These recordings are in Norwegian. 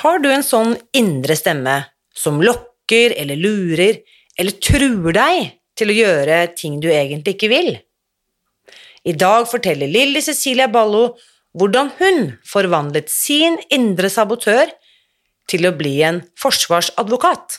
Har du en sånn indre stemme som lokker eller lurer eller truer deg til å gjøre ting du egentlig ikke vil? I dag forteller Lilly Cecilia Ballo hvordan hun forvandlet sin indre sabotør til å bli en forsvarsadvokat.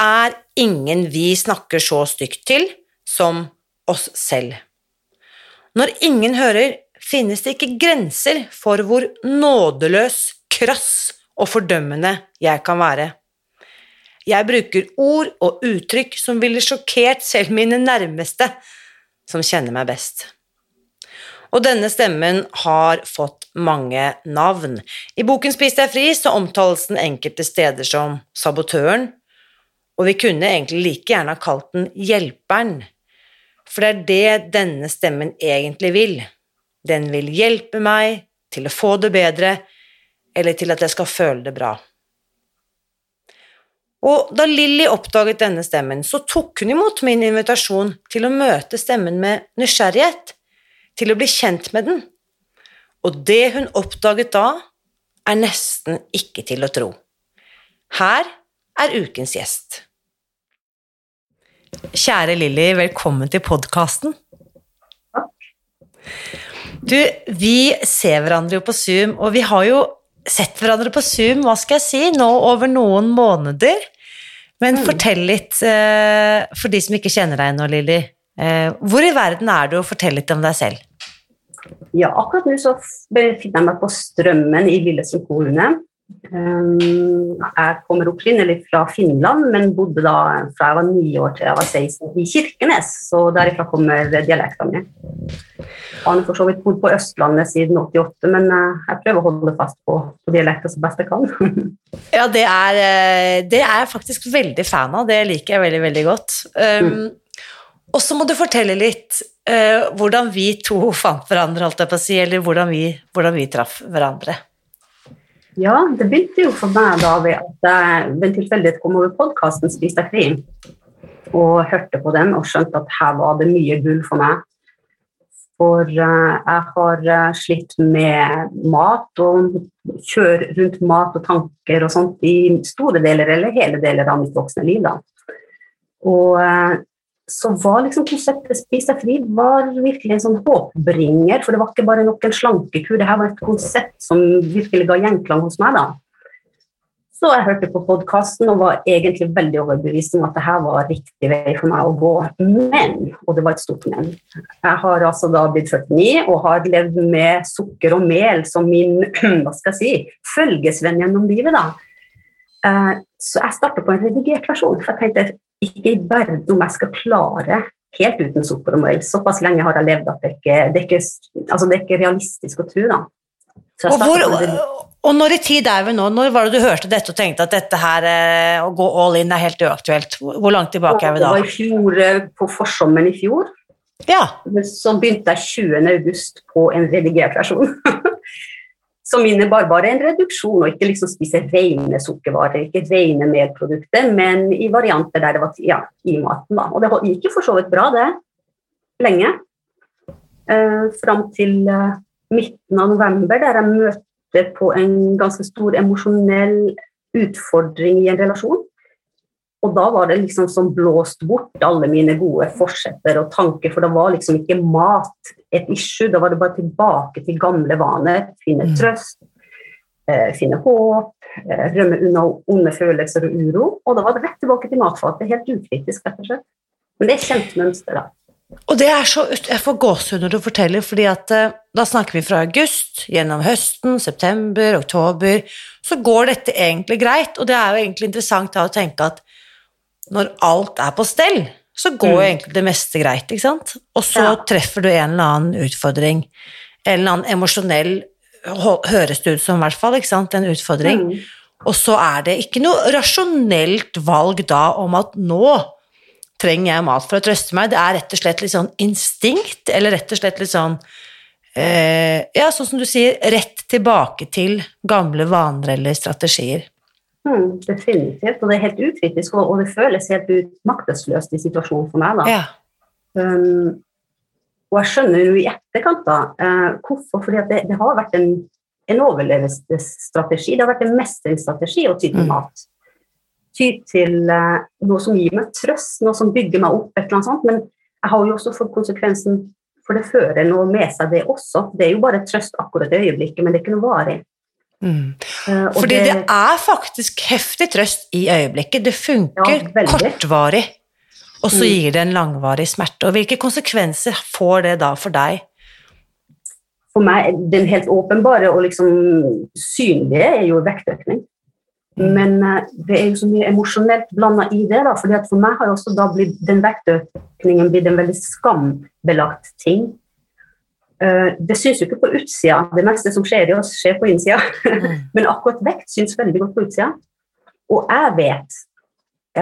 er ingen vi snakker så stygt til som oss selv. Når ingen hører, finnes det ikke grenser for hvor nådeløs, krass og fordømmende jeg kan være. Jeg bruker ord og uttrykk som ville sjokkert selv mine nærmeste, som kjenner meg best. Og denne stemmen har fått mange navn. I boken Spis deg fri så omtales den enkelte steder som sabotøren, og vi kunne egentlig like gjerne ha kalt den Hjelperen, for det er det denne stemmen egentlig vil. Den vil hjelpe meg til å få det bedre, eller til at jeg skal føle det bra. Og da Lilly oppdaget denne stemmen, så tok hun imot min invitasjon til å møte stemmen med nysgjerrighet, til å bli kjent med den. Og det hun oppdaget da, er nesten ikke til å tro. Her er ukens gjest. Kjære Lilly, velkommen til podkasten. Du, vi ser hverandre jo på Zoom, og vi har jo sett hverandre på Zoom, hva skal jeg si, nå over noen måneder. Men mm. fortell litt, uh, for de som ikke kjenner deg nå, Lilly. Uh, hvor i verden er du, og fortell litt om deg selv. Ja, akkurat nå så befinner jeg meg på Strømmen i Lillesund kommune. Um, jeg kommer opprinnelig fra Finland, men bodde da fra jeg var ni år til jeg var 16 i Kirkenes, så derifra kommer dialekten min. Jeg har for så vidt bodd på Østlandet siden 88, men eh, jeg prøver å holde fast på, på dialekten så best jeg kan. ja, det er, eh, det er, jeg faktisk veldig fan av. Det liker jeg veldig, veldig godt. Um, mm. Og så må du fortelle litt uh, hvordan vi to fant hverandre, holdt jeg på å si, eller hvordan vi, hvordan vi traff hverandre. Ja, det begynte jo for meg da ved at jeg ved en tilfeldighet kom over podkasten Spis deg fri og hørte på den og skjønte at her var det mye gull for meg. For uh, jeg har uh, slitt med mat og kjør rundt mat og tanker og sånt i store deler eller hele deler av mitt voksne liv. da. Og uh, så var liksom konseptet Spis deg fri var virkelig en sånn håpbringer. For det var ikke bare nok en slankekur, det her var et konsept som virkelig ga gjenklang hos meg. da. Så jeg hørte på podkasten og var egentlig veldig overbevist om at det her var riktig vei for meg å gå. Men, og det var et stort men, jeg har altså da blitt 49 og har levd med sukker og mel som min hva skal jeg si, følgesvenn gjennom livet. da. Eh, så jeg starta på en redigert versjon. for jeg tenkte ikke i verden om jeg skal klare helt uten sukker og mel. Såpass lenge har jeg levd at det ikke det er ikke, altså det er ikke realistisk å tro. da. Og, hvor, og, når i tid er vi nå? Når var det du hørte dette og tenkte at dette her, eh, å gå all in er helt uaktuelt? Hvor langt tilbake er vi da? Det var i fjor, eh, på forsommeren i fjor. Ja. Så begynte jeg 20. august på en redigert versjon. som innebar bare en reduksjon, og ikke liksom spise rene sukkervarer, ikke rene medprodukter, men i varianter der det var ja, i maten. Da. Og det gikk jo for så vidt bra, det. Lenge. Eh, fram til eh, midten av november, der jeg møtte på en ganske stor emosjonell utfordring i en relasjon. Og da var det liksom som blåst bort alle mine gode forsetter og tanker, for da var liksom ikke mat et issue, da var det bare tilbake til gamle vaner. Finne Mm. trøst, eh, finne håp, eh, rømme unna onde følelser og uro. Og da var det rett tilbake til matfatet, helt ukritisk, rett og slett. Men det er kjent mønster, da. Og det er så, Jeg får gåsehud når du forteller, fordi at eh, da snakker vi fra august, gjennom høsten, september, oktober. Så går dette egentlig greit, og det er jo egentlig interessant da å tenke at når alt er på stell, så går jo Mm. egentlig det meste greit, ikke sant? Og så Ja. treffer du en eller annen utfordring, en eller annen emosjonell, høres det ut som i hvert fall, ikke sant, en utfordring. Mm. Og så er det ikke noe rasjonelt valg da om at nå trenger jeg mat for å trøste meg. Det er rett og slett litt sånn instinkt, eller rett og slett litt sånn eh, Ja, sånn som du sier, rett tilbake til gamle vaner eller strategier. Mm, definitivt. Og det er helt ukritisk, og, og det føles helt ut maktesløst i situasjonen for meg. da. Ja. Um, og jeg skjønner jo i etterkant da, uh, hvorfor. Fordi det, det har vært en, en overlevelsesstrategi. Det har vært en mestringsstrategi å ty til Mm. mat. Ty til uh, noe som gir meg trøst, noe som bygger meg opp, et eller annet sånt. Men jeg har jo også fått konsekvensen, for det fører noe med seg, det også. Det er jo bare trøst akkurat i øyeblikket, men det er ikke noe varig. Mm. Eh, Fordi det er faktisk heftig trøst i øyeblikket. Det funker Ja, kortvarig, og så Mm. gir det en langvarig smerte. Og hvilke konsekvenser får det da for deg? for meg, den helt åpenbare og liksom synlige er jo vektøkning. Men eh, det er jo så mye emosjonelt blanda i det. da, fordi at For meg har også da blitt den vektøkningen blitt en veldig skambelagt ting. Eh, det syns jo ikke på utsida. Det meste som skjer i oss, skjer på innsida. Men akkurat vekt syns veldig godt på utsida. Og jeg vet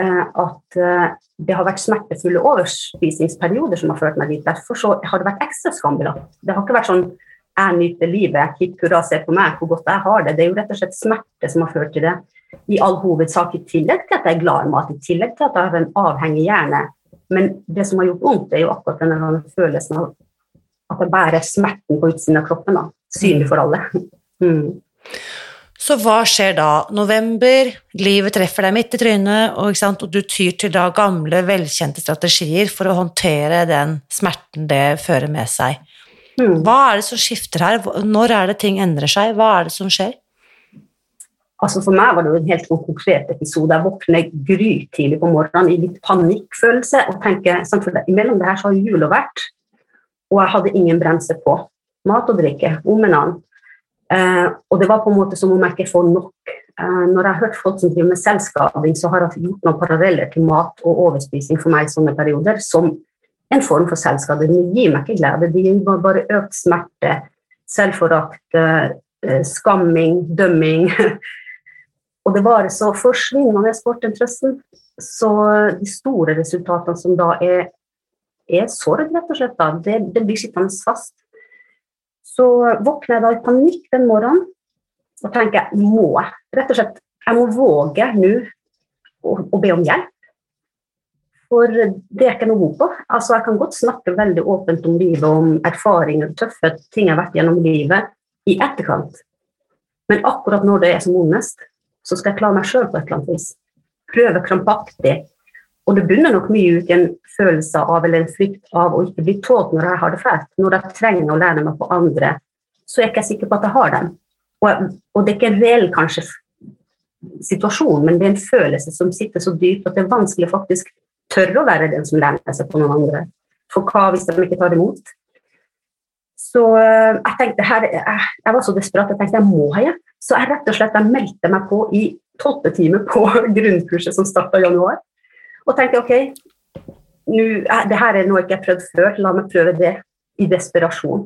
eh, at eh, det har vært smertefulle overspisingsperioder som har ført meg dit. Derfor så har det vært ekstra skambelagt. Det har ikke vært sånn jeg nyter livet, hipp hurra, se på meg, hvor godt jeg har det. Det er jo rett og slett smerte som har ført til det. I all hovedsak i tillegg til at jeg er glad i mat, i tillegg til at jeg har en avhengig hjerne. Men det som har gjort vondt, er jo akkurat denne følelsen av at det bærer smerten på utsiden av kroppen. da, Synlig for alle. Mm. Så hva skjer da? November, livet treffer deg midt i trynet, og, og du tyr til da gamle, velkjente strategier for å håndtere den smerten det fører med seg. Mm. Hva er det som skifter her? Når er det ting endrer seg? Hva er det som skjer? Altså For meg var det jo en helt konkret episode. Jeg våkner grytidlig på morgenen i litt panikkfølelse og tenker at mellom Imellom det her så har jula vært, og jeg hadde ingen bremse på. Mat og drikke, om en annen. Eh, og det var på en måte som om jeg ikke får nok. Eh, når jeg har hørt folk som driver med selvskading, så har jeg gjort noen paralleller til mat og overspising for meg i sånne perioder som en form for selvskade. Det gir meg ikke glede, det gir meg bare økt smerte, selvforakt, eh, skamming, dømming. Og det var så forsvinnende bort den trøsten. Så de store resultatene som da er, er sorg, rett og slett, da, det, det blir sittende fast. Så våkner jeg da i panikk den morgenen og tenker jeg må rett og slett, jeg må våge nå å, å be om hjelp. For det er ikke noe god på. Altså, jeg kan godt snakke veldig åpent om livet, om erfaringer, tøffe ting jeg har vært gjennom livet, i etterkant. Men akkurat når det er som vondest, så skal jeg klare meg sjøl på et eller annet vis. Prøve krampaktig. Og det bunner nok mye ut i en følelse av eller en frykt av å ikke bli tålt når jeg har det fælt. Når jeg trenger å lære meg på andre, så er jeg ikke sikker på at jeg har dem. Og, og det er ikke en reell kanskje situasjon, men det er en følelse som sitter så dypt at det er vanskelig faktisk tørre å være den som lærer seg på noen andre. For hva hvis de ikke tar imot? Så øh, jeg tenkte her, jeg, jeg var så desperat jeg tenkte jeg må ha hjelp. Så jeg rett og slett jeg meldte meg på i tolvte time på grunnkurset som starta i januar. Og tenkte ok, nu, det her er noe jeg ikke har prøvd før, la meg prøve det i desperasjon.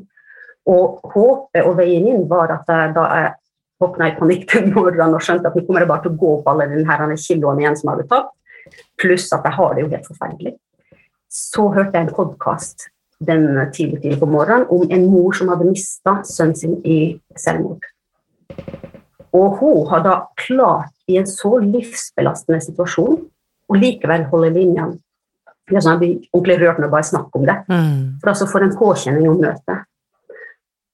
Og håpet og veien inn var at jeg, da jeg våkna i panikk den morgenen og skjønte at nå kommer jeg bare til å gå opp alle denne kiloene igjen som jeg hadde tatt, pluss at jeg har det jo helt forferdelig. Så hørte jeg en podkast den tidlig, tidlig på morgenen om en mor som hadde mista sønnen sin i selvmord. Og hun har da klart i en så livsbelastende situasjon å likevel holde linjene. Det er sånn Jeg blir ordentlig rørt når jeg bare snakker om det. Mm. For altså for en påkjenning å møte.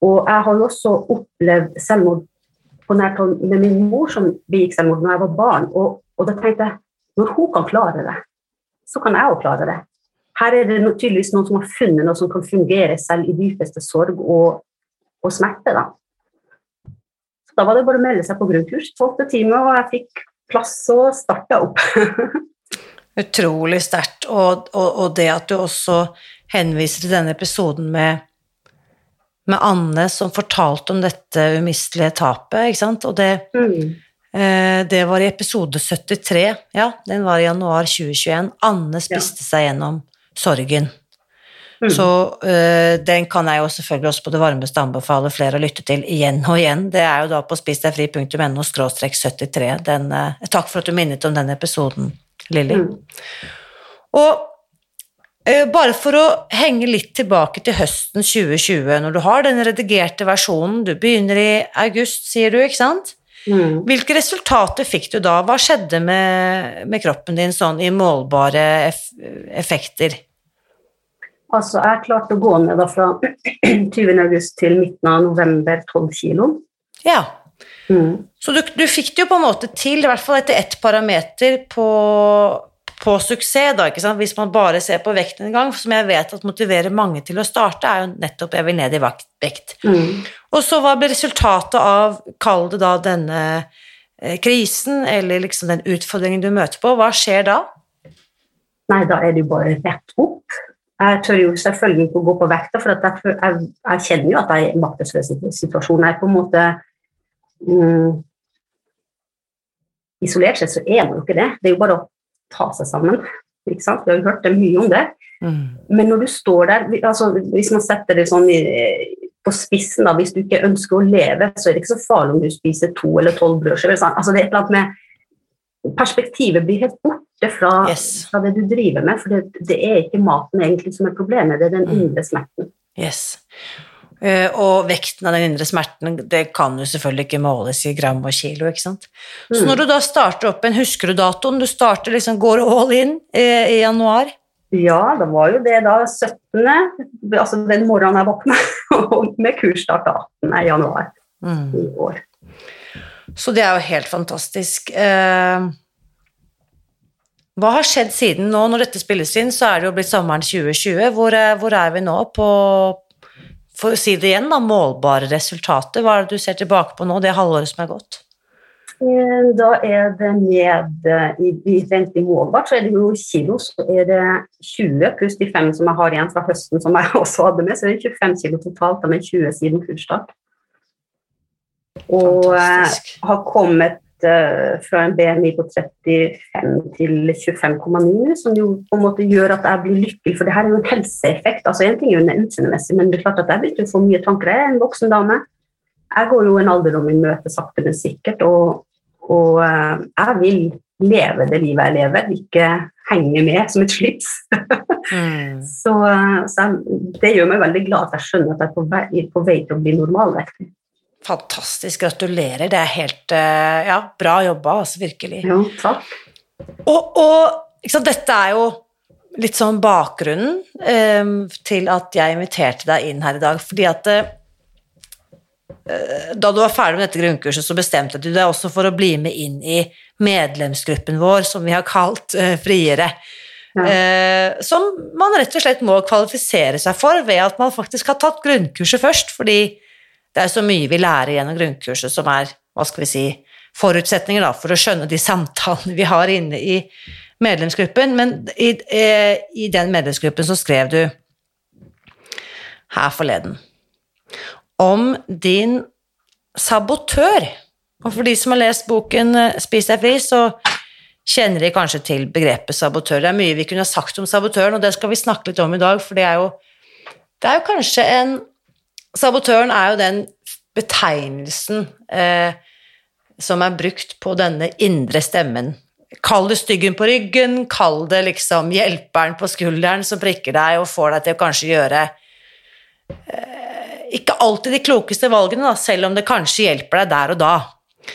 Og jeg har jo også opplevd selvmord på nært hold med min mor som begikk selvmord da jeg var barn. Og, og da tenkte jeg når hun kan klare det, så kan jeg òg klare det. Her er det tydeligvis noen som har funnet noe som kan fungere selv i dypeste sorg og, og smerte. Da. Så da var det bare å melde seg på grunnkurs. Tolvte time, og jeg fikk plass og starta opp. Utrolig sterkt. Og, og, og, det at du også henviser til denne episoden med, med Anne som fortalte om dette umistelige tapet, ikke sant. Og det, mm. eh, det var i episode 73, ja, den var i januar 2021. Anne spiste ja. seg gjennom sorgen. Mm. Så uh, den kan jeg jo selvfølgelig også på det varmeste anbefale flere å lytte til igjen og igjen. Det er jo da på spisdegfri.no 73. Den, uh, takk for at du minnet om den episoden, Lilly. Mm. Og uh, bare for å henge litt tilbake til høsten 2020, når du har den redigerte versjonen, du begynner i august, sier du, ikke sant? Mm. Hvilke resultater fikk du da? Hva skjedde med, med kroppen din sånn i målbare eff effekter? Altså, jeg klarte å gå ned da fra 20. august til midten av november 12 kilo. Ja. Mm. Så du, du, fikk det jo på en måte til, i hvert fall etter ett parameter, på, på suksess, da, hvis man bare ser på vekten en gang, som jeg vet at motiverer mange til å starte, er jo nettopp 'jeg vil ned i vekt'. Mm. Og så hva ble resultatet av, kall det da denne eh, krisen, eller liksom den utfordringen du møter på, hva skjer da? Nei, da er det jo bare rett opp. Jeg tør jo selvfølgelig ikke å gå på vekta, for jeg, jeg, jeg, kjenner jo at jeg er maktesløs i situasjonen. Jeg er på en måte mm, Isolert sett så er man jo ikke det. Det er jo bare å ta seg sammen. Ikke sant? Vi har jo hørt det mye om det. Mm. Men når du står der altså, Hvis man setter det sånn i, på spissen, da, hvis du ikke ønsker å leve, så er det ikke så farlig om du spiser to eller tolv brødskiver. Altså, det er et eller annet med Perspektivet blir helt borte fra, yes. fra det du driver med, for det, det, er ikke maten egentlig som er problemet, det er den mm. indre smerten. Yes. Uh, og vekten av den indre smerten det kan jo selvfølgelig ikke måles i gram og kilo. ikke sant? Mm. Så når du da starter opp en, husker du datoen? Du starter liksom, går all in uh, i januar? Ja, det var jo det da 17. Altså den morgenen jeg våkna, med kursstart 18. januar mm. i år. Så det er jo helt fantastisk. Eh, hva har skjedd siden nå? Når dette spilles inn, så er det jo blitt sommeren 2020. Hvor hvor er vi nå på For å si det igjen, da, målbare resultater. Hva er det du ser tilbake på nå, det halvåret som er gått? Eh, da er det ned i, i rent i målbart, så er det jo kilo, så er det 20 pluss de fem som jeg har igjen fra høsten, som jeg også hadde med, så er det 25 kilo totalt, men med 20 siden kursstart. Og Fantastisk. har kommet fra en BMI på 35 til 25,9, som jo på en måte gjør at jeg blir lykkelig. For det her er jo en helseeffekt. altså Én ting er jo utseendemessig, men det er klart at jeg begynte å få mye tanker. Jeg er en voksen dame. Jeg går jo en alderdom i møte sakte, men sikkert. Og, og uh, jeg vil leve det livet jeg lever, ikke henge med som et slips. mm. Så, uh, så jeg, det gjør meg veldig glad at jeg skjønner at jeg er på vei, på vei til å bli normalvektig. Fantastisk. Gratulerer. Det er helt eh, Ja, bra jobba, altså. Virkelig. Jo, takk. Og, og sant, dette er jo litt sånn bakgrunnen um, til at jeg inviterte deg inn her i dag, fordi at uh, da du var ferdig med dette grunnkurset, så bestemte du deg også for å bli med inn i medlemsgruppen vår, som vi har kalt uh, Friere. Ja. Uh, som man rett og slett må kvalifisere seg for ved at man faktisk har tatt grunnkurset først, fordi det er så mye vi lærer gjennom grunnkurset som er hva skal vi si, forutsetninger da, for å skjønne de samtalene vi har inne i medlemsgruppen. Men i, eh, i den medlemsgruppen så skrev du her forleden om din sabotør. Og for de som har lest boken eh, Spis deg fri, så kjenner de kanskje til begrepet sabotør. Det er mye vi kunne sagt om sabotøren, og det skal vi snakke litt om i dag, for det er jo, det er jo kanskje en Sabotøren er jo den betegnelsen eh, som er brukt på denne indre stemmen. Kall det styggen på ryggen, kall det liksom hjelperen på skulderen som prikker deg og får deg til å kanskje gjøre eh, ikke alltid de klokeste valgene, da, selv om det kanskje hjelper deg der og da.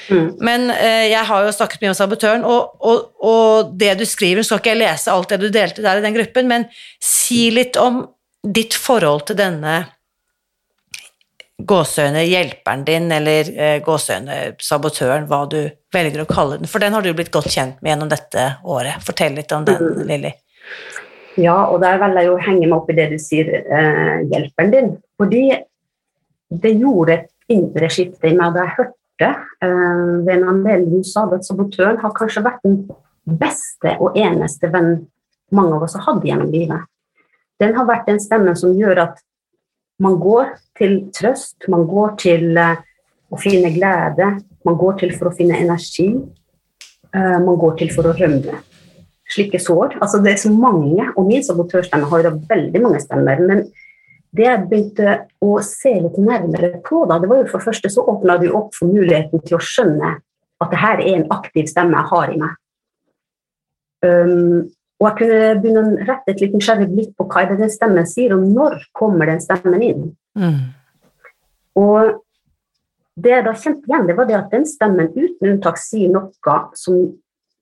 Mm. Men eh, jeg har jo snakket mye om sabotøren, og, og, og, det du skriver Skal ikke jeg lese alt det du delte der i den gruppen, men si litt om ditt forhold til denne gåseøyne hjelperen din, eller eh, gåseøyne sabotøren, hva du velger å kalle den. For den har du blitt godt kjent med gjennom dette året. Fortell litt om den, Mm. Lilly. Ja, og der velger jeg jo henge meg opp i det du sier, eh, hjelperen din. Fordi det gjorde et indre skifte i meg da jeg hørte eh, ved en du sa at sabotøren har kanskje vært den beste og eneste venn mange av oss har hatt gjennom livet. Den har vært den stemmen som gjør at man går til trøst, man går til eh, å finne glede, man går til for å finne energi, eh, man går til for å rømme slike sår. Altså det er så mange, og min sabotørstemme har jo veldig mange stemmer. Men det jeg begynte å se litt nærmere på, da, det var jo for første så åpna det opp for muligheten til å skjønne at det her er en aktiv stemme jeg har i meg. Um, og jeg kunne begynne å rette et litt nysgjerrig blikk på hva er det den stemmen sier, og når kommer den stemmen inn. Mm. Og det jeg da kjente igjen, det var det at den stemmen uten unntak sier noe som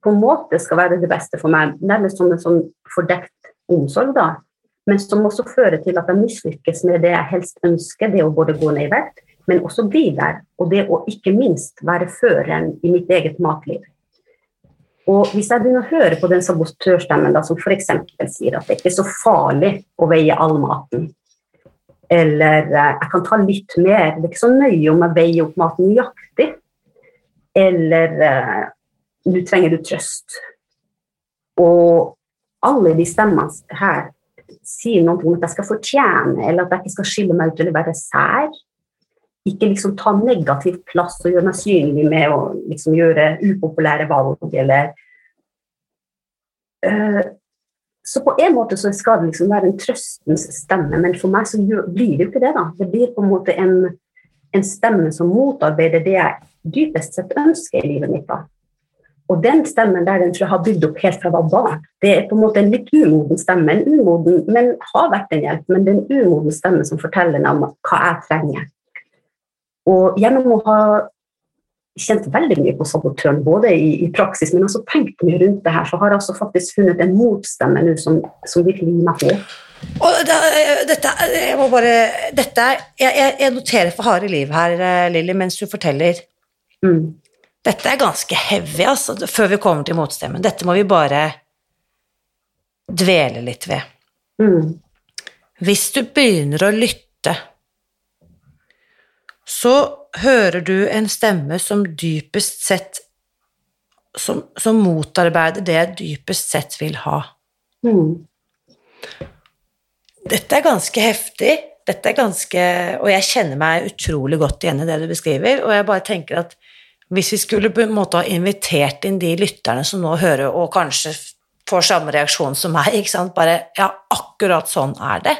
på en måte skal være det beste for meg, nærmest som en sånn fordekt omsorg, da. Men som også fører til at jeg mislykkes med det jeg helst ønsker, det å både gå ned i vekt, men også bli der. Og det å ikke minst være føreren i mitt eget matliv. Og hvis jeg begynner å høre på den sabotørstemmen da, som f.eks. sier at det ikke er så farlig å veie all maten, eller eh, jeg kan ta litt mer, det er ikke så nøye om jeg veier opp maten nøyaktig, eller eh, nå trenger du trøst. Og alle de stemmene her sier noe om at jeg skal fortjene, eller at jeg ikke skal skille meg ut eller være sær. Ikke liksom ta negativ plass og gjøre meg synlig med å liksom gjøre upopulære valg, eller Eh, Så på en måte så skal det liksom være en trøstens stemme, men for meg så blir det jo ikke det. da. Det blir på en måte en, en stemme som motarbeider det jeg dypest sett ønsker i livet mitt. da. Og den stemmen der den tror jeg har bygd opp helt fra jeg var barn. Det er på en måte en litt umoden stemme, en umoden, men har vært en hjelp, men det er en umoden stemme som forteller meg hva jeg trenger. Og gjennom å ha kjent veldig mye på sabotøren, både i, i praksis, men også tenkt mye rundt det her, så har jeg altså faktisk funnet en motstemme nå som, som virkelig gir meg håp. Og da, eh, dette, jeg må bare dette, jeg, jeg, jeg noterer for harde liv her, eh, Lilly, mens du forteller. Mm. Dette er ganske heavy, altså, før vi kommer til motstemmen. Dette må vi bare dvele litt ved. Mm. Hvis du begynner å lytte, så hører du en stemme som dypest sett som, som motarbeider det jeg dypest sett vil ha. Mm. Dette er ganske heftig, dette er ganske, og jeg kjenner meg utrolig godt igjen i det du beskriver, og jeg bare tenker at hvis vi skulle på en måte ha invitert inn de lytterne som nå hører, og kanskje får samme reaksjon som meg, ikke sant, bare ja, akkurat sånn er det,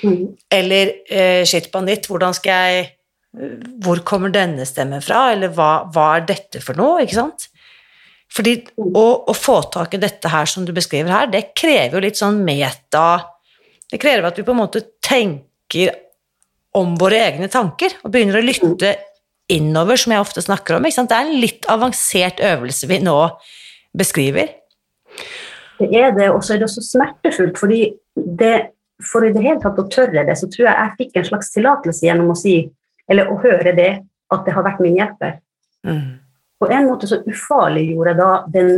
Mm. eller eh, shit banditt, hvordan skal jeg Hvor kommer denne stemmen fra, eller hva, hva er dette for noe, ikke sant? Fordi å, å få tak i dette her som du beskriver her, det krever jo litt sånn meta Det krever at vi på en måte tenker om våre egne tanker, og begynner å lytte innover, som jeg ofte snakker om. Det er en litt avansert øvelse vi nå beskriver. Det er det, og så er det også smertefullt, fordi det, for i det hele tatt å tørre det, så tror jeg jeg fikk en slags tillatelse gjennom å si, eller å høre det, at det har vært min hjelper. Mm. På en måte så ufarliggjorde jeg da den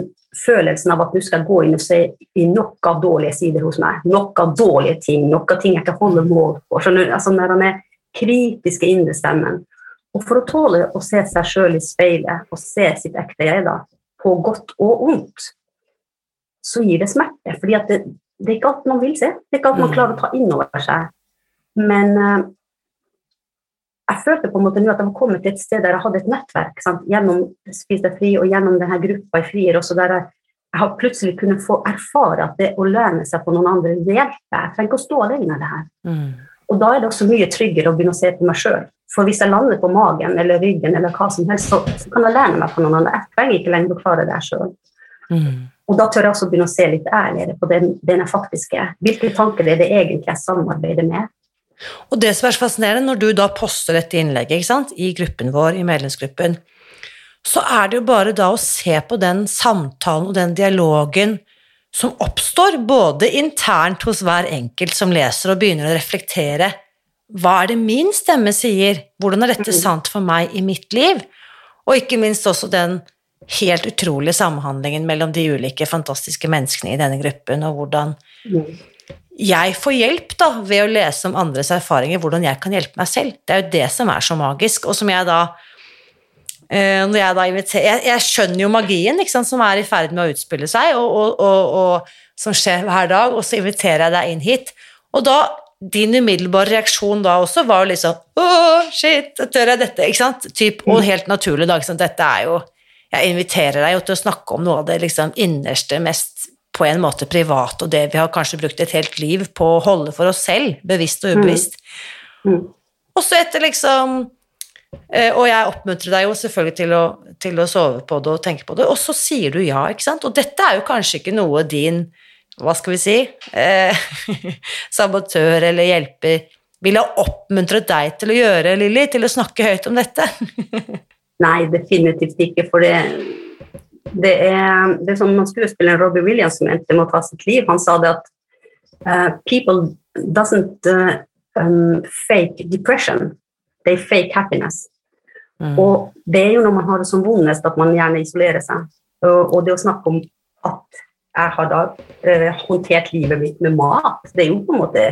følelsen av at nå skal jeg gå inn og se i nok av dårlige sider hos meg. Nok av dårlige ting, noe ting jeg ikke holder mål på. Så du? Altså når han er kritiske indre stemmen. Og for å tåle å se seg sjøl i speilet og se sitt ekte jeg, da, på godt og ondt, så gir det smerte. fordi at det, det er ikke alt man vil se. Det er ikke alt man Mm. klarer å ta inn over seg. Men eh, jeg følte på en måte nå at jeg var kommet til et sted der jeg hadde et nettverk sant? gjennom Spis deg fri og gjennom denne gruppa i Frier også, der jeg, jeg har plutselig kunnet få erfare at det å lene seg på noen andre, det hjelper. Jeg trenger ikke å stå alene i det her. Mm. Og da er det også mye tryggere å begynne å se på meg sjøl. For hvis jeg lander på magen eller ryggen, eller hva som helst, så, så kan jeg lene meg på noen andre. Jeg trenger ikke lenger å klare det sjøl. Mm. Og da tør jeg også begynne å se litt ærligere på den, den jeg faktisk er. Hvilke tanker er det egentlig jeg samarbeider med? Og det som er så fascinerende, når du da poster dette innlegget ikke sant, i gruppen vår, i medlemsgruppen, så er det jo bare da å se på den samtalen og den dialogen som oppstår, både internt hos hver enkelt som leser og begynner å reflektere hva er det min stemme sier? Hvordan er dette Mhm. sant for meg i mitt liv? Og ikke minst også den helt utrolige samhandlingen mellom de ulike fantastiske menneskene i denne gruppen, og hvordan Mm. Jeg får hjelp da, ved å lese om andres erfaringer, hvordan jeg kan hjelpe meg selv. Det er jo det som er så magisk, og som jeg da eh, når jeg da inviterer jeg, jeg skjønner jo magien ikke sant, som er i ferd med å utspille seg, og, og, og, og som skjer hver dag, og så inviterer jeg deg inn hit. Og da din umiddelbare reaksjon da også var jo liksom Åh, shit, tør jeg dette? Ikke sant? Typ, og helt naturlig, da. Dette er jo Jeg inviterer deg jo til å snakke om noe av det liksom innerste, mest på en måte privat, og det vi har kanskje brukt et helt liv på å holde for oss selv, bevisst og ubevisst. Mm. Og så etter liksom eh, Og jeg oppmuntrer deg jo selvfølgelig til å, til å sove på det og tenke på det, og så sier du ja, ikke sant? Og dette er jo kanskje ikke noe din hva skal vi si eh, sabotør eller hjelper ville ha oppmuntret deg til å gjøre, Lilly, til å snakke høyt om dette. Nei, definitivt ikke. For det, det, er, det er som man skuespilleren Robbie Williams som endte med å ta sitt liv. Han sa det at uh, people doesn't uh, um, fake depression, they fake happiness. Mm. Og det er jo når man har det som vondest at man gjerne isolerer seg. Og, og det å snakke om at jeg har da uh, håndtert livet mitt med mat, det er jo på en måte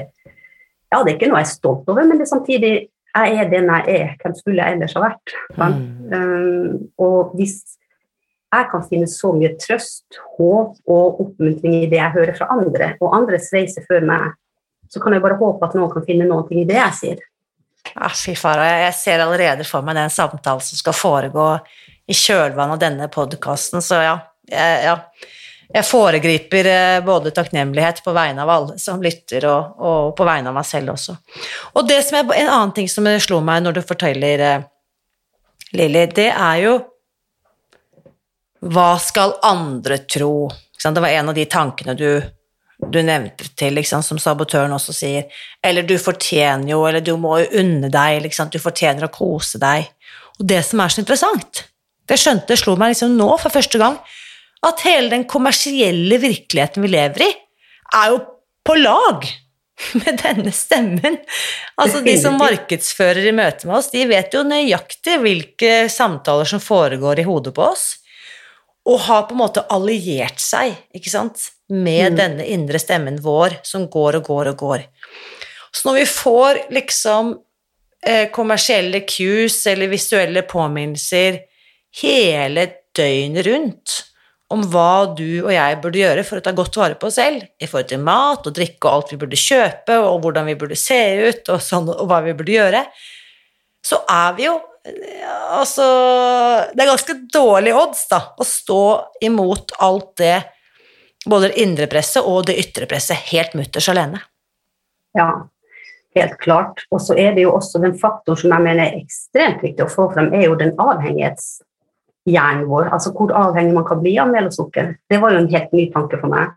Ja, det er ikke noe jeg er stolt over, men det er samtidig jeg er den jeg er. Hvem skulle jeg ellers ha vært? Mm. Um, og hvis jeg kan finne så mye trøst, håp og oppmuntring i det jeg hører fra andre, og andres reise før meg, så kan jeg bare håpe at noen kan finne noe i det jeg sier. Ah, fy fara, jeg ser allerede for meg den samtalen som skal foregå i kjølvannet av denne podkasten, så ja. Jeg, ja. jeg foregriper eh, både takknemlighet på vegne av alle som lytter, og, og på vegne av meg selv også. Og det som er, en annen ting som slo meg når du forteller, eh, Lilly, det er jo Hva skal andre tro? Det var en av de tankene du du nevnte til, liksom, som sabotøren også sier. Eller du fortjener jo, eller du må jo unne deg, liksom, du fortjener å kose deg. Og det som er så interessant, det skjønte, slo meg liksom nå for første gang, at hele den kommersielle virkeligheten vi lever i, er jo på lag med denne stemmen. Altså De som markedsfører i møte med oss, de vet jo nøyaktig hvilke samtaler som foregår i hodet på oss, og har på en måte alliert seg, ikke sant, med Mm. denne indre stemmen vår som går og går og går. Så når vi får liksom eh, kommersielle cues eller visuelle påminnelser hele døgnet rundt om hva du og jeg burde gjøre for å ta godt vare på oss selv, i forhold til mat og drikke og alt vi burde kjøpe, og hvordan vi burde se ut, og, sånn, og hva vi burde gjøre, så er vi jo Altså Det er ganske dårlige odds, da, å stå imot alt det, både det indre presset og det ytre presset, helt mutters alene. Ja, helt klart. Og så er det jo også den faktoren som jeg mener er ekstremt viktig å få frem, er jo den avhengighetshjernen vår. Altså hvor avhengig man kan bli av mel og sukker. Det var jo en helt ny tanke for meg.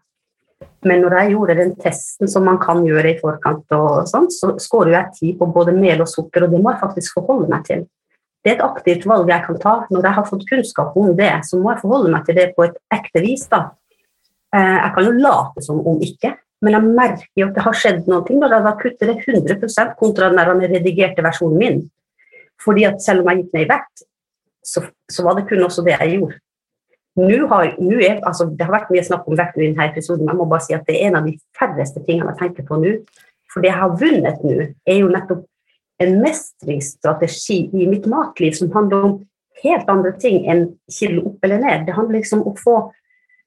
Men når jeg gjorde den testen som man kan gjøre i forkant, og sånn, så skårer jeg ti på både mel og sukker, og det må jeg faktisk forholde meg til. Det er et aktivt valg jeg kan ta. Når jeg har fått kunnskap om det, så må jeg forholde meg til det på et ekte vis. da. Eh, Jeg kan jo late som om ikke, men jeg merker jo at det har skjedd noe jeg da kutter det 100% kontra den redigerte versjonen min. Fordi at selv om jeg gikk ned i vekt, så, så var det kun også det jeg gjorde. Nå har, nå er, altså, det har vært mye snakk om vekt i denne episoden, men jeg må bare si at det er en av de færreste tingene jeg tenker på nå. For det jeg har vunnet nå, er jo nettopp en mestringsstrategi i mitt matliv som handler om helt andre ting enn kilo opp eller ned. Det handler liksom om å få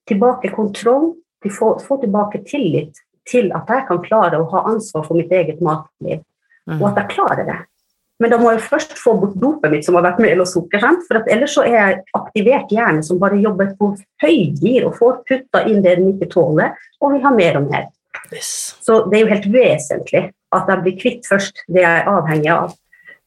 tilbake kontroll, til få, få tilbake tillit til at jeg kan klare å ha ansvar for mitt eget matliv, og at jeg klarer det. Men da må jeg først få bort dopet mitt, som har vært mel og sukker. Sant? For ellers så er jeg aktivert hjerne som bare jobber på høygir og får putta inn det den ikke tåler, og vil ha mer og mer. Yes. Så det er jo helt vesentlig at jeg blir kvitt først det jeg er avhengig av.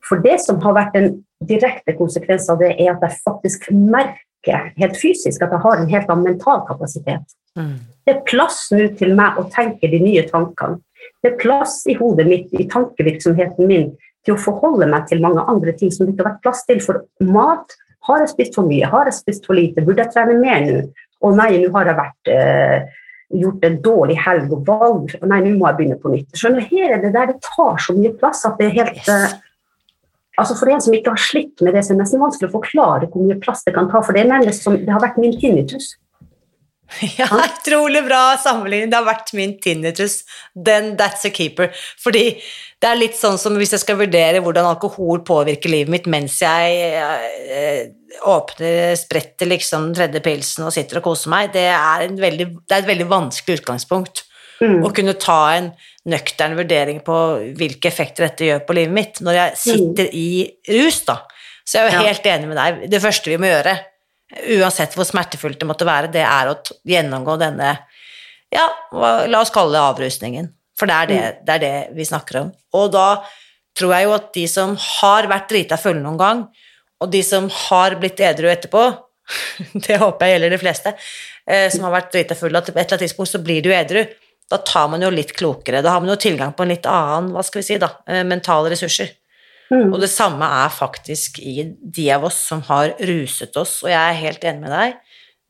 For det som har vært en direkte konsekvens av det, er at jeg faktisk merker helt fysisk at jeg har en helt annen mental kapasitet. Mm. Det er plass nå til meg å tenke de nye tankene. Det er plass i hodet mitt, i tankevirksomheten min, til å forholde meg til mange andre ting som det ikke har vært plass til. For mat Har jeg spist for mye? Har jeg spist for lite? Burde jeg trene mer nå? Å nei, nå har jeg vært eh, gjort en dårlig helg og valg Nei, nå må jeg begynne på nytt. Skjønner Her er det der det tar så mye plass at det er helt Yes. eh, Altså For en som ikke har slitt med det, så er det nesten vanskelig å forklare hvor mye plass det kan ta. For det er nærmest som det har vært min tinnitus. Ja, utrolig bra sammenligning. Det har vært min tinnitus. Then that's a keeper. Fordi det er litt sånn som hvis jeg skal vurdere hvordan alkohol påvirker livet mitt mens jeg eh, åpner, spretter liksom den tredje pilsen og sitter og koser meg, det er, en veldig, det er et veldig vanskelig utgangspunkt. Mm. Å kunne ta en nøktern vurdering på hvilke effekter dette gjør på livet mitt når jeg sitter i rus, da. Så jeg er jo helt enig med deg. Det første vi må gjøre, uansett hvor smertefullt det måtte være, det er å gjennomgå denne ja, la oss kalle det avrusningen. For det er det, det er det vi snakker om. Og da tror jeg jo at de som har vært drita fulle noen gang, og de som har blitt edru etterpå, det håper jeg gjelder de fleste, eh, som har vært drita fulle, at på et eller annet tidspunkt så blir du edru. Da tar man jo litt klokere. Da har man jo tilgang på en litt annen, hva skal vi si, da, eh, mentale ressurser. Mm. Og det samme er faktisk i de av oss som har ruset oss, og jeg er helt enig med deg,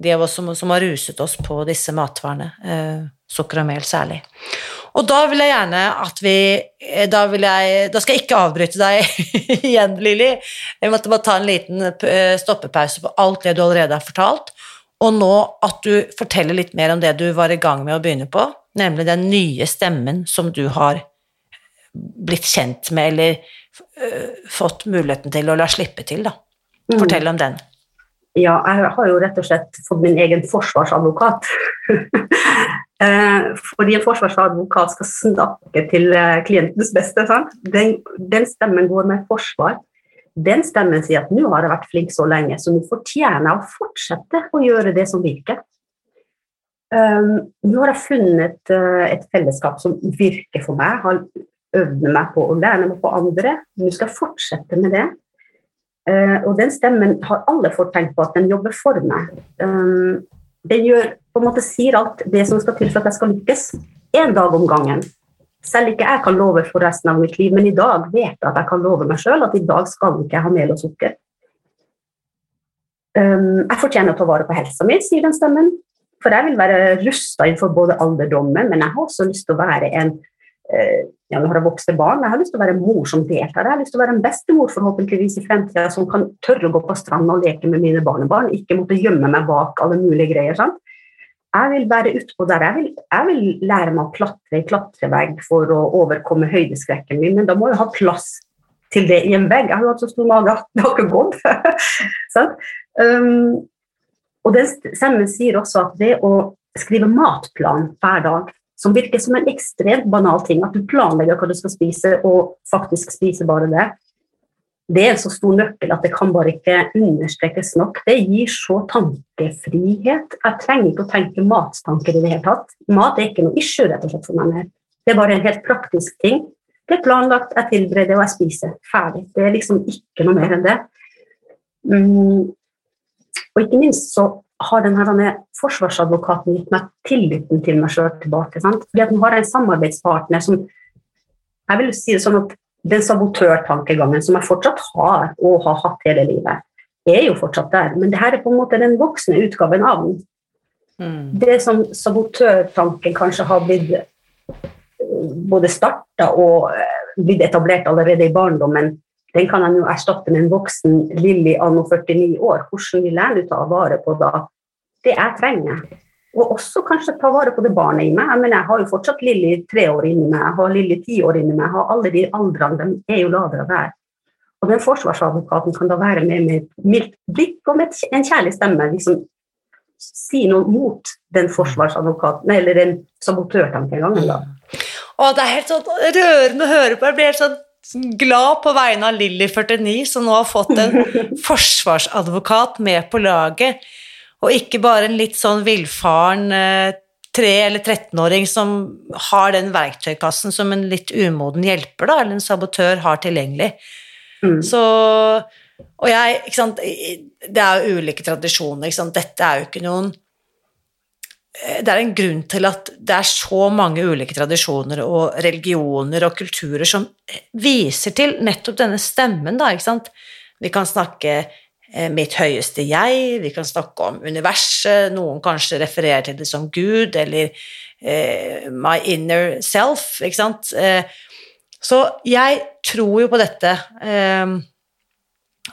de av oss som, som har ruset oss på disse matvarene, eh, sukker og mel særlig. Og da vil jeg gjerne at vi eh, Da, vil jeg, da skal jeg ikke avbryte deg igjen, Lilly. Jeg måtte bare ta en liten eh, stoppepause på alt det du allerede har fortalt, og nå at du forteller litt mer om det du var i gang med å begynne på, nemlig den nye stemmen som du har blitt kjent med, eller fått muligheten til å la slippe til, da. Mm. Fortell om den. Ja, jeg har jo rett og slett fått min egen forsvarsadvokat. Eh, Fordi en forsvarsadvokat skal snakke til eh, klientens beste. Sant? Den, den stemmen går med forsvar. Den stemmen sier at nå har jeg vært flink så lenge, så nå fortjener jeg å fortsette å gjøre det som virker. Um, nå har jeg funnet et fellesskap som virker for meg. Har øvd meg på å lære meg på andre. Nå skal jeg fortsette med det. Uh, og den stemmen har alle fått tenkt på at den jobber for meg. Um, den gjør, på en måte sier alt det som skal til for at jeg skal lykkes. Én dag om gangen. Selv ikke jeg kan love for resten av mitt liv, men i dag vet jeg at jeg kan love meg sjøl at i dag skal ikke jeg ha mel og sukker. Um, jeg fortjener å ta vare på helsa mi, sier den stemmen. For jeg vil være rusta innenfor både alderdommen, men jeg har også lyst til å være en eh, ja, nå har jeg vokste barn, jeg har lyst til å være en mor som deltar. Jeg har lyst til å være en bestemor forhåpentligvis i fremtida som kan tørre å gå på stranda og leke med mine barnebarn, ikke måtte gjemme meg bak alle mulige greier. sant? Jeg vil være utpå der. Jeg vil, jeg vil lære meg å klatre i klatrevegg for å overkomme høydeskrekken min, men da må jeg ha plass til det i en vegg. Jeg har jo hatt så stor mage at det har ikke gått. sånn? um, og den stemmen sier også at det å skrive matplan hver dag som virker som en ekstremt banal ting, at du planlegger hva du skal spise, og faktisk spiser bare det. Det er en så stor nøkkel at det kan bare ikke understrekes nok. Det gir så tankefrihet. Jeg trenger ikke å tenke matstanker i det hele tatt. Mat er ikke noe issue rett og slett for meg mer. Det er bare en helt praktisk ting. Det er planlagt, jeg tilbereder og jeg spiser. Ferdig. Det er liksom ikke noe mer enn det. Mm. Og ikke minst så har denne, forsvarsadvokaten gitt meg tilliten til meg sjøl tilbake. Sant? Fordi at nå har jeg en samarbeidspartner som Jeg vil si det sånn at den sabotørtankegangen som jeg fortsatt har og har hatt hele livet, er jo fortsatt der. Men det her er på en måte den voksne utgaven av den. Mm. Det som sabotørtanken kanskje har blitt eh, både starta og eh, blitt etablert allerede i barndommen, den kan jeg nå erstatte med en voksen Lilly anno 49 år. Hvordan vil jeg ta vare på da det jeg trenger? Og også kanskje ta vare på det barnet i meg. Jeg, mener, jeg har jo fortsatt Lilly tre år inni meg, jeg har Lilly ti år inni meg, jeg har alle de aldrene, de er jo lagra der. Og den forsvarsadvokaten kan da være med med et mildt blikk og med en kjærlig stemme liksom si noe mot den forsvarsadvokaten, eller den sabotørtankegangen. da. Å, det er helt sånn rørende å høre på. Jeg blir helt sånn glad på vegne av Lilly49, som nå har fått en forsvarsadvokat med på laget, og ikke bare en litt sånn villfaren eh, tre- eller 13-åring som har den verktøykassen som en litt umoden hjelper, da, eller en sabotør har tilgjengelig. Mm. Så Og jeg, ikke sant Det er jo ulike tradisjoner, ikke sant. Dette er jo ikke noen det er en grunn til at det er så mange ulike tradisjoner og religioner og kulturer som viser til nettopp denne stemmen, da, ikke sant. Vi kan snakke eh, mitt høyeste jeg, vi kan snakke om universet, noen kanskje refererer til det som Gud, eller eh, my inner self, ikke sant. Eh, så jeg tror jo på dette, eh,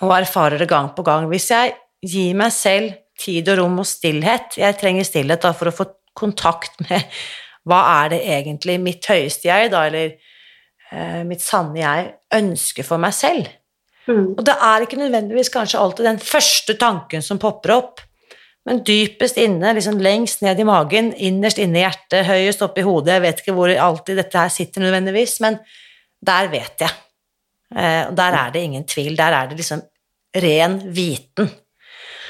og erfarer det gang på gang. Hvis jeg gir meg selv tid og rom og stillhet Jeg trenger stillhet da for å få kontakt med hva er det egentlig mitt høyeste jeg, da, eller eh, mitt sanne jeg, ønsker for meg selv. Mm. Og det er ikke nødvendigvis kanskje alltid den første tanken som popper opp, men dypest inne, liksom lengst ned i magen, innerst inne i hjertet, høyest oppe i hodet, jeg vet ikke hvor alltid dette her sitter nødvendigvis, men der vet jeg. Eh, og der er det ingen tvil, der er det liksom ren viten.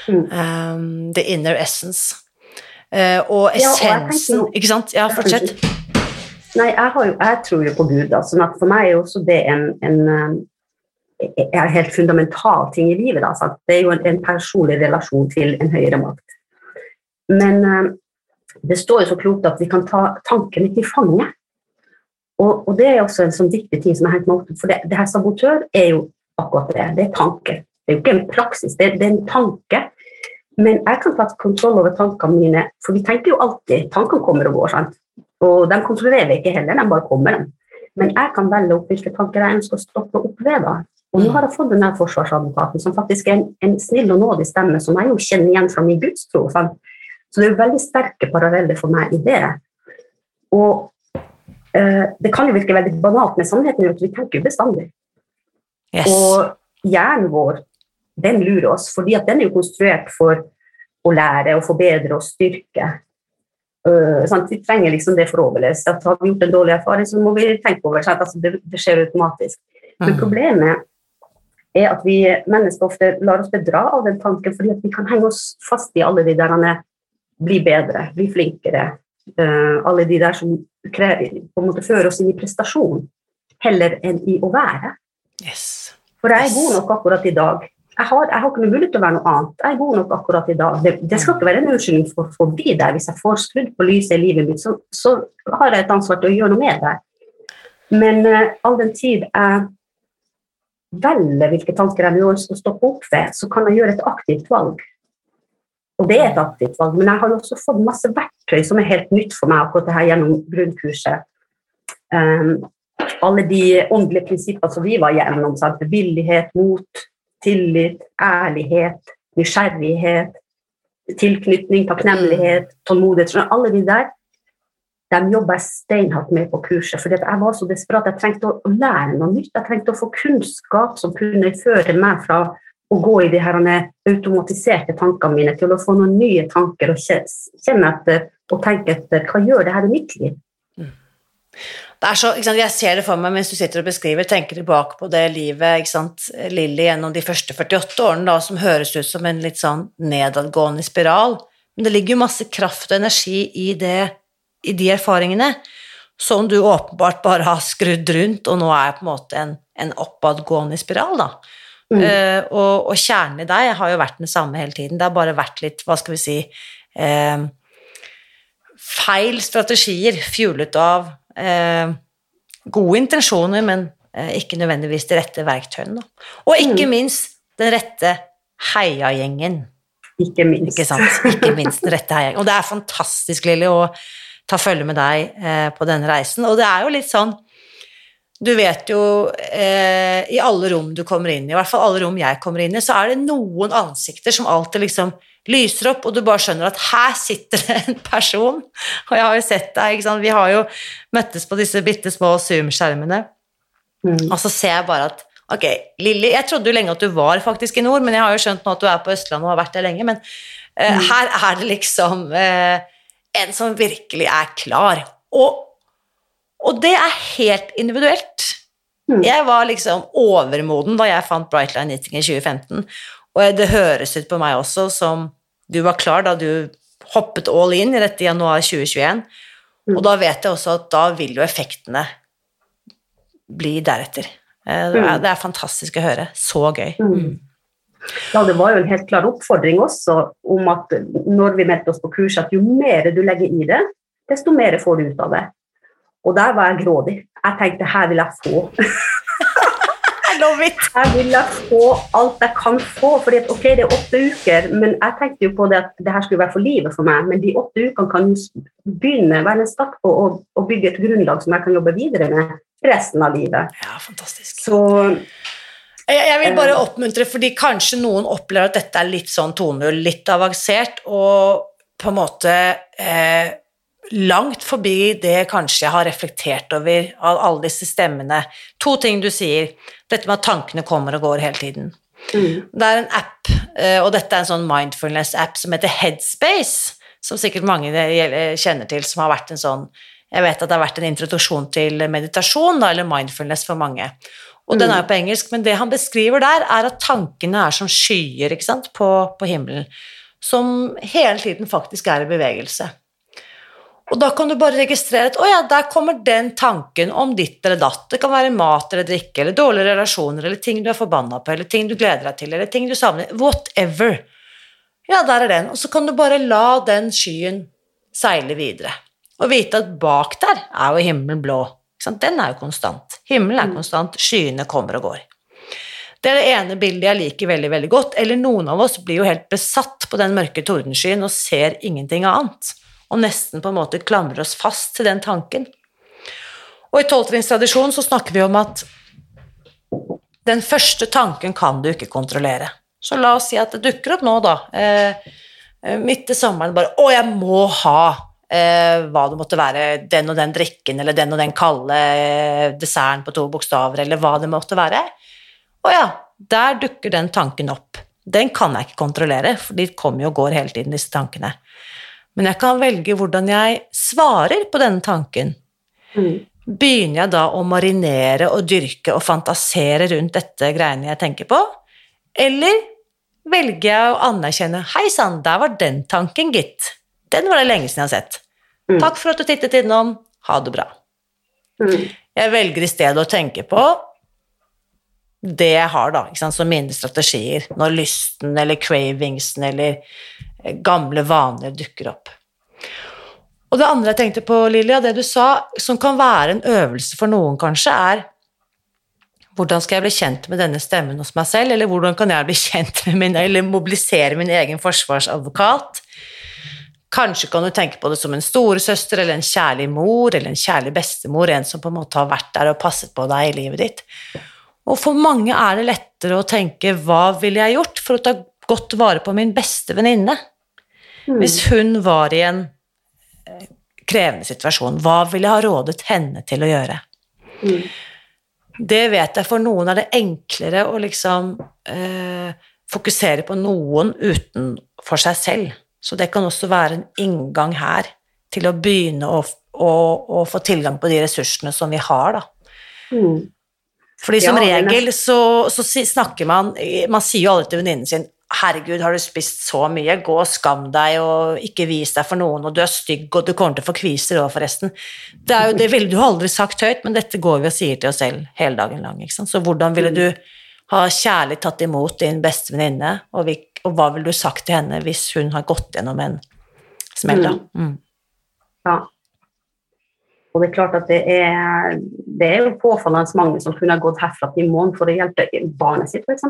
Mm. Um, the inner essence. Uh, og essensen, ja, og ikke sant? Ja, fortsett. Nei, jeg, jo, jeg, tror jo på Gud, da, sånn for meg er også det en, en en helt fundamental ting i livet. Da, det er jo en, en, personlig relasjon til en høyere makt. Men um, det står jo så klokt at vi kan ta tanken litt i fanget. Og, og, det er også en sånn viktig ting som har hengt meg opp For det, det, her sabotør er jo akkurat det. Det er tanke. Det er jo ikke en praksis, det, det er en tanke. Men jeg kan ta kontroll over tankene mine, for vi tenker jo alltid Tankene kommer og går. sant? Og de kontrollerer vi ikke heller, de bare kommer. dem. Men jeg kan velge opp hvilke tanker jeg ønsker å stoppe opp ved. da. Og nå har jeg fått denne forsvarsadvokaten, som faktisk er en, en snill og nådig stemme, som jeg jo kjenner igjen fra min gudstro. Sant? Så det er jo veldig sterke paralleller for meg i det. Og eh, det kan jo virke veldig banalt, men sannheten er at vi tenker jo bestandig. Yes. Og hjernen vår, den lurer oss, fordi at den er jo konstruert for å lære og forbedre og styrke. Uh? Vi trenger liksom det for å overleve. Har vi gjort en dårlig erfaring, så må vi tenke over at Altså, det, det skjer automatisk. Men mm. problemet er at vi mennesker ofte lar oss bedra av den tanken, fordi at vi kan henge oss fast i alle de der bli bedre, bli flinkere. Uh, alle de der som krever, på en måte fører oss inn i prestasjon, heller enn i å være. Yes. For jeg er god nok akkurat i dag. Jeg har, jeg har ikke noe mulighet til å være noe annet. Jeg er god nok akkurat i dag. Det, det skal ikke være en unnskyldning for å forbli der. Hvis jeg får skrudd på lyset i livet mitt, så, så, har jeg et ansvar til å gjøre noe med det. Men uh, all den tid jeg velger hvilke tanker jeg vil stoppe opp ved, så kan jeg gjøre et aktivt valg. Og det er et aktivt valg, men jeg har også fått masse verktøy som er helt nytt for meg akkurat det her gjennom grunnkurset. Um, alle de åndelige prinsippene som vi var gjennom, sant? bevillighet, mot, tillit, ærlighet, nysgjerrighet, tilknytning, takknemlighet, tålmodighet Alle de der de jobba steinhardt med på kurset. For jeg var så desperat. Jeg trengte å lære noe nytt. Jeg trengte å få kunnskap som kunne føre meg fra å gå i de her automatiserte tankene mine til å få noen nye tanker og kjenne etter og tenke etter hva gjør det her i mitt liv. Det så, Jeg ser det for meg mens du sitter og beskriver, tenker tilbake på det livet ikke sant, Lilly gjennom de første 48 årene, da, som høres ut som en litt sånn nedadgående spiral. Men det ligger jo masse kraft og energi i det i de erfaringene som du åpenbart bare har skrudd rundt, og nå er på en måte en, en oppadgående spiral, da. Mm. Uh, og, og, kjernen i deg har jo vært den samme hele tiden. Det har bare vært litt, hva skal vi si uh, Feil strategier fjulet av uh, gode intensjoner, men ikke nødvendigvis de rette verktøyene. Og ikke mm. minst den rette heiagjengen. Ikke minst. Ikke sant? Ikke minst den rette heiagjengen. Og det er fantastisk, Lilly. å ta følge med deg eh, på denne reisen. Og det er jo litt sånn Du vet jo eh, I alle rom du kommer inn i, i hvert fall alle rom jeg kommer inn i, så er det noen ansikter som alltid liksom lyser opp, og du bare skjønner at her sitter det en person. Og jeg har jo sett deg, vi har jo møttes på disse bitte små Zoom-skjermene, mm. og så ser jeg bare at Ok, Lilly, jeg trodde jo lenge at du var faktisk i nord, men jeg har jo skjønt nå at du er på Østlandet og har vært der lenge, men eh, mm. her er det liksom eh, en som virkelig er klar. Og, og det er helt individuelt. Mm. Jeg var liksom overmoden da jeg fant Brightline Knitting i 2015, og det høres ut på meg også som du var klar da du hoppet all in i dette i januar 2021, mm. og da vet jeg også at da vil jo effektene bli deretter. Eh, det er, mm. det er fantastisk å høre. Så gøy. Mm. mm. Ja, det var jo en helt klar oppfordring også om at når vi meldte oss på kurs, at jo mer du legger i det, desto mer får du ut av det. Og der var jeg grådig. Jeg tenkte her vil jeg få. Jeg vil få alt jeg kan få. fordi at, ok, det er åtte uker, men jeg tenkte jo på det at det her skulle være for livet for meg. Men de åtte ukene kan begynne, være en start på å, å bygge et grunnlag som jeg kan jobbe videre med resten av livet. Ja, fantastisk. Så Jeg, jeg vil bare oppmuntre, fordi kanskje noen opplever at dette er litt sånn 2.0, litt avansert, og på en måte eh, langt forbi det kanskje jeg har reflektert over av alle disse stemmene. To ting du sier. Dette med at tankene kommer og går hele tiden. mm, Det er en app, eh, og dette er en sånn mindfulness-app som heter Headspace, som sikkert mange eh, kjenner til, som har vært en sånn Jeg vet at det har vært en introduksjon til meditasjon, da, eller mindfulness for mange. Og den er jo på engelsk, men det han beskriver der, er at tankene er som skyer ikke sant, på, på himmelen, som hele tiden faktisk er i bevegelse. Og da kan du bare registrere at å ja, der kommer den tanken om ditt eller datt. Det kan være mat eller drikke, eller dårlige relasjoner, eller ting du er forbanna på, eller ting du gleder deg til, eller ting du savner. Whatever. Ja, der er den. Og så kan du bare la den skyen seile videre. Og vite at bak der er jo himmelen blå. Den er jo konstant. Himmelen er konstant, skyene kommer og går. Det er det ene bildet jeg liker veldig veldig godt. Eller noen av oss blir jo helt besatt på den mørke tordenskyen og ser ingenting annet. Og nesten på en måte klamrer oss fast til den tanken. Og i tolvtrinnstradisjonen så snakker vi om at den første tanken kan du ikke kontrollere. Så la oss si at det dukker opp nå, da, eh, eh, midt i sommeren, bare 'Å, jeg må ha eh, hva det måtte være, den og den drikken, eller den og den kalde eh, desserten på to bokstaver, eller hva det måtte være'. Å ja, der dukker den tanken opp. Den kan jeg ikke kontrollere, for de kommer jo og går hele tiden, disse tankene. Men jeg kan velge hvordan jeg svarer på denne tanken. mm, Begynner jeg da å marinere og dyrke og fantasere rundt dette greiene jeg tenker på? Eller velger jeg å anerkjenne 'Hei sann, der var den tanken, gitt'. Den var det lenge siden jeg har sett. Mm. Takk for at du tittet innom. Ha det bra. mm, Jeg velger i stedet å tenke på det jeg har, da, som mine strategier, når lysten eller cravingsen eller gamle vaner dukker opp. Og det andre jeg tenkte på, Lilja, det du sa, som kan være en øvelse for noen, kanskje, er hvordan skal jeg bli kjent med denne stemmen hos meg selv, eller hvordan kan jeg bli kjent med min, eller mobilisere min egen forsvarsadvokat? Kanskje kan du tenke på det som en storesøster eller en kjærlig mor eller en kjærlig bestemor, en som på en måte har vært der og passet på deg i livet ditt. Og for mange er det lettere å tenke 'hva ville jeg gjort for å ta godt vare på min beste venninne'? mm. Hvis hun var i en eh, krevende situasjon, hva ville jeg ha rådet henne til å gjøre? Mm. Det vet jeg for noen er det enklere å liksom eh, fokusere på noen utenfor seg selv. Så det kan også være en inngang her til å begynne å, å, å få tilgang på de ressursene som vi har, da. Mm. Fordi som Ja, regel så, så snakker man Man sier jo aldri til venninnen sin 'Herregud, har du spist så mye? Gå og skam deg, og ikke vis deg for noen, og du er stygg, og du kommer til å få kviser òg, forresten'. Det, er jo, det ville du aldri sagt høyt, men dette går vi og sier til oss selv hele dagen lang. Ikke sant? Så hvordan ville du ha kjærlig tatt imot din beste venninne, og, og hva ville du sagt til henne hvis hun har gått gjennom en smell, da? Mm. Ja. Og det er klart at det er, det er jo påfallende mange som kunne gått herfra til i morgen for å hjelpe barnet sitt, f.eks.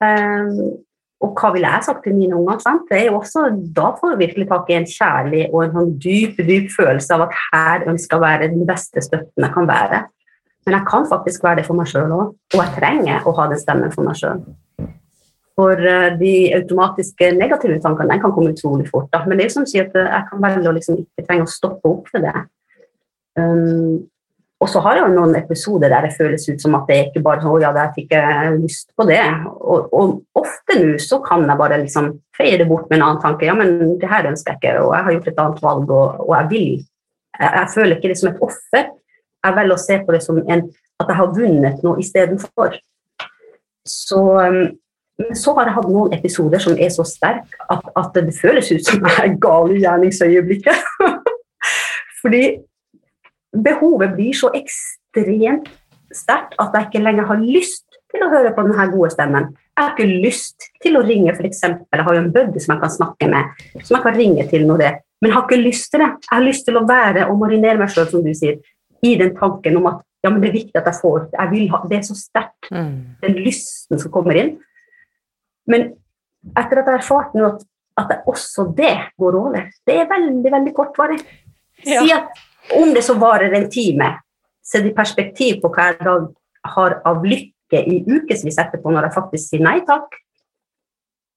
Um, og hva ville jeg sagt til mine unger? Sant? Det er jo også, da får du virkelig tak i en kjærlig og en sånn dyp dyp følelse av at her ønsker jeg å være den beste støtten jeg kan være. Men jeg kan faktisk være det for meg sjøl òg, og jeg trenger å ha den stemmen for meg sjøl. For eh, de automatiske negative tankene den kan komme utrolig fort. Da. Men det er jo som å si at eh, jeg kan velge å liksom ikke trenge å stoppe opp for det. Um, og så har jeg jo noen episoder der det føles ut som at det er ikke bare sånn, ja, jeg fikk jeg lyst på det. Og, og ofte nå så kan jeg bare liksom feie det bort med en annen tanke. Ja, men det her ønsker jeg ikke, og jeg har gjort et annet valg, og, og jeg vil. Jeg, jeg føler ikke det som et offer. Jeg velger å se på det som en, at jeg har vunnet noe istedenfor. Så, um, så har jeg hatt noen episoder som er så sterke at, at det føles ut som jeg er gal i gjerningsøyeblikket. Fordi behovet blir så ekstremt sterkt at jeg ikke lenger har lyst til å høre på denne gode stemmen. Jeg har ikke lyst til å ringe, f.eks. Jeg har jo en buddy som jeg kan snakke med, som jeg kan ringe til når det Men jeg har ikke lyst til det. Jeg har lyst til å være og marinere meg sjøl, som du sier, i den tanken om at ja, men det er viktig at jeg får jeg vil ha, Det er så sterkt, Mm. den lysten som kommer inn. Men etter at jeg har erfart nå at, at det, også det går over, det er veldig, veldig kortvarig. Ja. Si at om det så varer en time, sett i perspektiv på hva jeg da har av lykke i ukevis etterpå når jeg faktisk sier nei takk,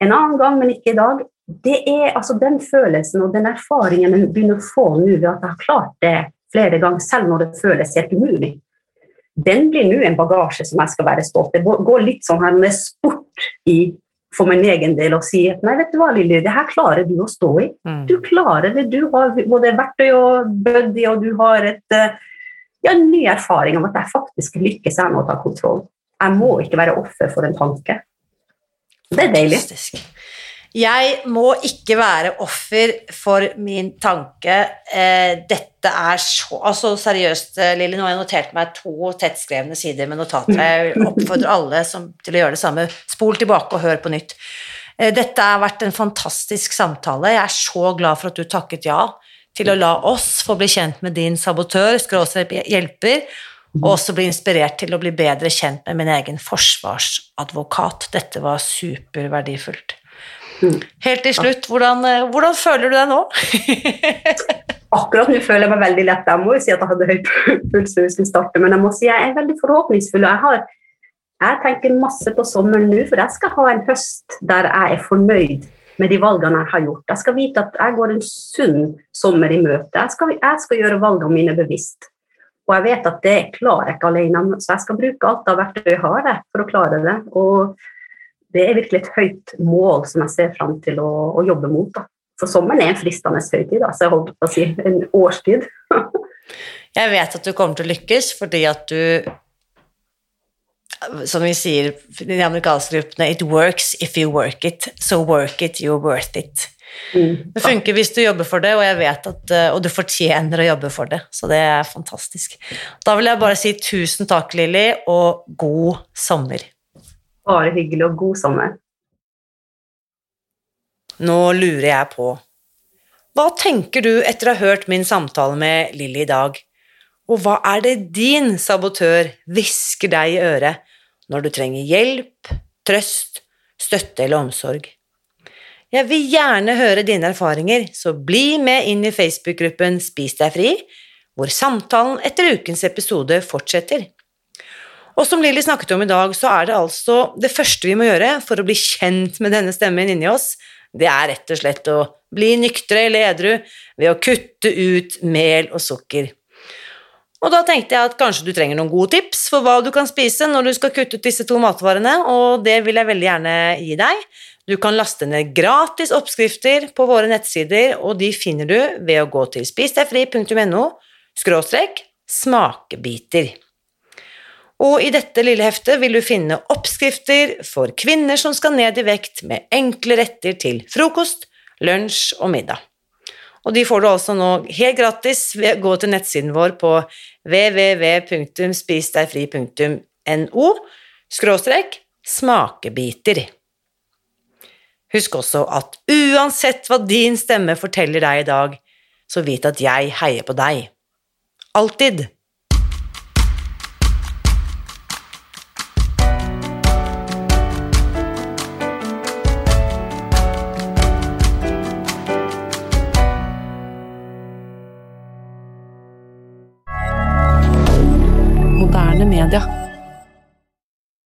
en annen gang, men ikke i dag, det er altså den følelsen og den erfaringen jeg begynner å få nå ved at jeg har klart det flere ganger, selv når det føles helt umulig. Den blir nå en bagasje som jeg skal være stolt av. Det går litt sånn her med sport i, for min egen del å si at nei, vet du hva, Lilly, det her klarer du å stå i. Mm. Du klarer det. Du har både verktøy og buddy, og du har et, eh, ja, en ny erfaring om at jeg faktisk lykkes jeg med å ta kontroll. Jeg må ikke være offer for en tanke. Det er deilig. Fantastisk. Jeg må ikke være offer for min tanke. Eh, dette er så Altså seriøst, eh, Lilly, nå har jeg notert meg to tettskrevne sider med notater. Jeg oppfordrer alle som, til å gjøre det samme. Spol tilbake og hør på nytt. Eh, dette har vært en fantastisk samtale. Jeg er så glad for at du takket ja til å la oss få bli kjent med din sabotør, skråstrek hjelper, og også bli inspirert til å bli bedre kjent med min egen forsvarsadvokat. Dette var superverdifullt. Helt til slutt, hvordan, eh, hvordan føler du deg nå? Akkurat nå føler jeg meg veldig lett. Jeg må jo si at jeg hadde høy puls da vi skulle starte, men jeg må si jeg er veldig forhåpningsfull. Jeg, har, jeg tenker masse på sommeren nå, for jeg skal ha en høst der jeg er fornøyd med de valgene jeg har gjort. Jeg skal vite at jeg går en sunn sommer i møte. Jeg skal, jeg skal gjøre valgene mine bevisst. Og jeg vet at det klarer jeg ikke alene, så jeg skal bruke alt av verktøy jeg har for å klare det. Og det er virkelig et høyt mål som jeg ser fram til å, å jobbe mot. Da. For sommeren er en fristende høytid, da, så jeg holdt på å si en årstid. Jeg vet at du kommer til å lykkes fordi at du Som vi sier i de amerikanske gruppene It works if you work it, so work it, you're worth it. Mm. Det funker hvis du jobber for det, og jeg vet at Og du fortjener å jobbe for det, så det er fantastisk. Da vil jeg bare si tusen takk, Lilly, og god sommer. Bare hyggelig og god sommer. Nå lurer jeg på Hva tenker du etter å ha hørt min samtale med Lilly i dag? Og hva er det din sabotør hvisker deg i øret når du trenger hjelp, trøst, støtte eller omsorg? Jeg vil gjerne høre dine erfaringer, så bli med inn i Facebook-gruppen Spis deg fri, hvor samtalen etter ukens episode fortsetter. Og som Lilly snakket om i dag, så er det altså det første vi må gjøre for å bli kjent med denne stemmen inni oss, det er rett og slett å bli nyktre eller edru ved å kutte ut mel og sukker. Og da tenkte jeg at kanskje du trenger noen gode tips for hva du kan spise når du skal kutte ut disse to matvarene, og det vil jeg veldig gjerne gi deg. Du kan laste ned gratis oppskrifter på våre nettsider, og de finner du ved å gå til spisdegfri.no smakebiter. Og i dette lille heftet vil du finne oppskrifter for kvinner som skal ned i vekt med enkle retter til frokost, lunsj og middag. Og de får du altså nå helt gratis ved å gå til nettsiden vår på www.spisdegfri.no skråstrek smakebiter. Husk også at uansett hva din stemme forteller deg i dag, så vit at jeg heier på deg. Alltid.